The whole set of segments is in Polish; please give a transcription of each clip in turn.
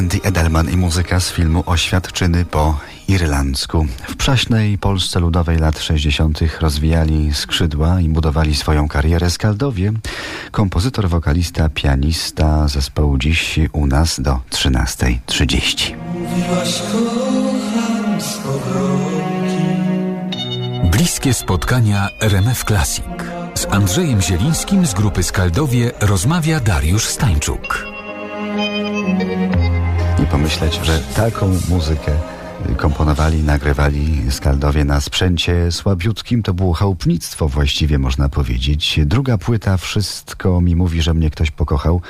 Randy Edelman i muzyka z filmu Oświadczyny po irlandzku. W przaśnej Polsce Ludowej lat 60. rozwijali skrzydła i budowali swoją karierę skaldowie. Kompozytor, wokalista, pianista zespołu dziś u nas do 13.30. Bliskie spotkania RMF Classic. Z Andrzejem Zielińskim z grupy Skaldowie rozmawia Dariusz Stańczuk. Pomyśleć, że taką muzykę komponowali, nagrywali Skaldowie na sprzęcie słabiutkim. To było chałupnictwo właściwie, można powiedzieć. Druga płyta, Wszystko mi mówi, że mnie ktoś pokochał,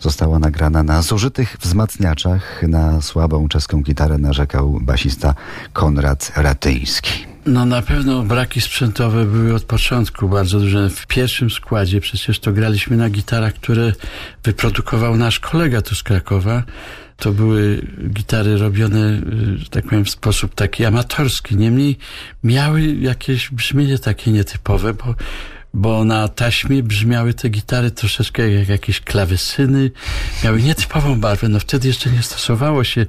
została nagrana na zużytych wzmacniaczach. Na słabą czeską gitarę narzekał basista Konrad Ratyński. No na pewno braki sprzętowe były od początku bardzo duże. W pierwszym składzie przecież to graliśmy na gitarach, które wyprodukował nasz kolega tu z Krakowa. To były gitary robione, że tak powiem, w sposób taki amatorski. Niemniej miały jakieś brzmienie takie nietypowe, bo bo na taśmie brzmiały te gitary troszeczkę jak jakieś klawesyny, miały nietypową barwę. No wtedy jeszcze nie stosowało się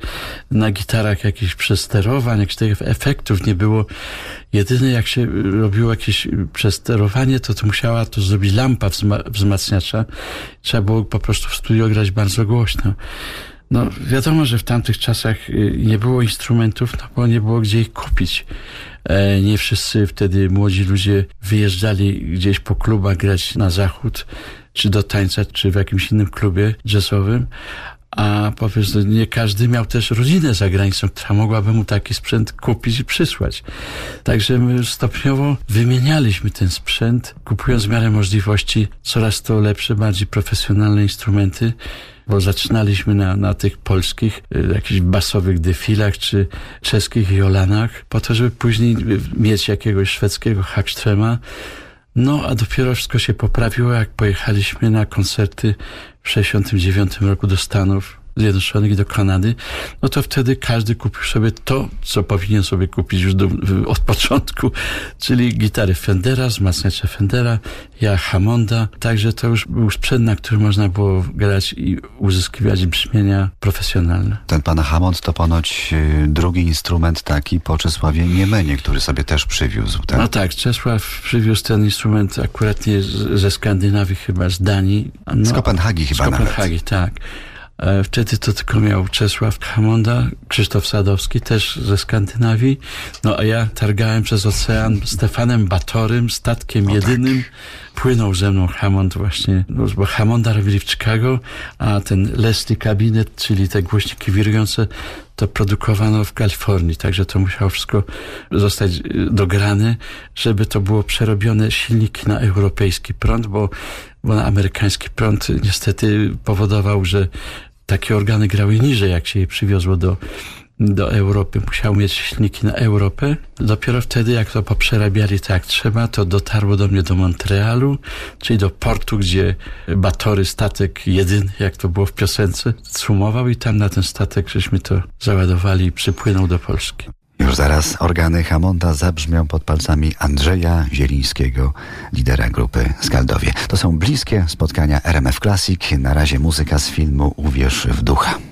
na gitarach jakichś przesterowań, jakichś tych efektów nie było. Jedyne jak się robiło jakieś przesterowanie, to to musiała to zrobić lampa wzmacniacza. Trzeba było po prostu w studio grać bardzo głośno. No wiadomo, że w tamtych czasach y, nie było instrumentów, no bo nie było gdzie ich kupić. E, nie wszyscy wtedy młodzi ludzie wyjeżdżali gdzieś po klubach grać na zachód, czy do tańca, czy w jakimś innym klubie jazzowym. A powiedzmy, nie każdy miał też rodzinę za granicą, która mogłaby mu taki sprzęt kupić i przysłać. Także my stopniowo wymienialiśmy ten sprzęt, kupując w miarę możliwości coraz to lepsze, bardziej profesjonalne instrumenty bo zaczynaliśmy na, na tych polskich, y, jakichś basowych defilach, czy czeskich jolanach, po to, żeby później mieć jakiegoś szwedzkiego Hackstrema. No, a dopiero wszystko się poprawiło, jak pojechaliśmy na koncerty w 69 roku do Stanów Zjednoczonych do Kanady, no to wtedy każdy kupił sobie to, co powinien sobie kupić już do, od początku, czyli gitary Fendera, wzmacniacze Fendera, ja Hammonda, także to już był sprzęt, na którym można było grać i uzyskiwać brzmienia profesjonalne. Ten pana Hammond to ponoć y, drugi instrument taki po Czesławie Niemenie, który sobie też przywiózł, tak? No tak, Czesław przywiózł ten instrument akurat nie ze Skandynawii, chyba z Danii. No, z Kopenhagi chyba Z Kopenhagi, nawet. tak. E, wtedy to tylko miał Czesław Hamonda, Krzysztof Sadowski, też ze Skandynawii. No a ja targałem przez ocean Stefanem Batorym, statkiem o jedynym. Tak. Płynął ze mną Hammond właśnie, no, bo Hammonda robili w Chicago, a ten Leslie Cabinet, czyli te głośniki wirujące, to produkowano w Kalifornii, także to musiało wszystko zostać y, dograne, żeby to było przerobione silniki na europejski prąd, bo, bo na amerykański prąd niestety powodował, że takie organy grały niżej, jak się je przywiozło do, do Europy. Musiał mieć silniki na Europę. Dopiero wtedy, jak to poprzerabiali tak jak trzeba, to dotarło do mnie do Montrealu, czyli do portu, gdzie Batory, statek jedyny, jak to było w piosence, sumował i tam na ten statek żeśmy to załadowali i przypłynął do Polski. Już zaraz organy Hamonda zabrzmią pod palcami Andrzeja Zielińskiego, lidera grupy Skaldowie. To są bliskie spotkania RMF Classic. Na razie muzyka z filmu Uwierz w ducha.